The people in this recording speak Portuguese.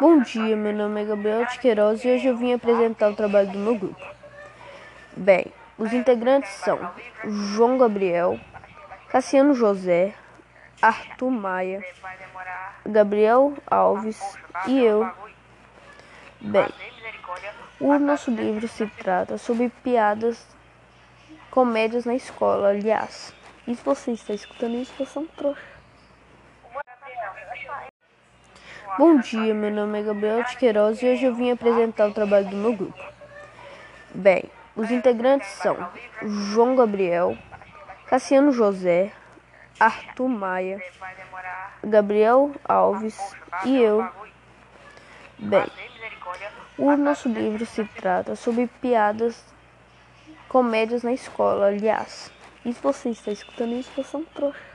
Bom dia, meu nome é Gabriel de Queiroz e hoje eu vim apresentar o trabalho do meu grupo. Bem, os integrantes são João Gabriel, Cassiano José, Arthur Maia, Gabriel Alves e eu. Bem, o nosso livro se trata sobre piadas, comédias na escola, aliás. E se você está escutando isso, você é um trouxa. Bom dia, meu nome é Gabriel de Queiroz e hoje eu vim apresentar o trabalho do meu grupo. Bem, os integrantes são João Gabriel, Cassiano José, Arthur Maia, Gabriel Alves e eu. Bem, o nosso livro se trata sobre piadas, comédias na escola, aliás. E se você está escutando isso, você é um trouxa.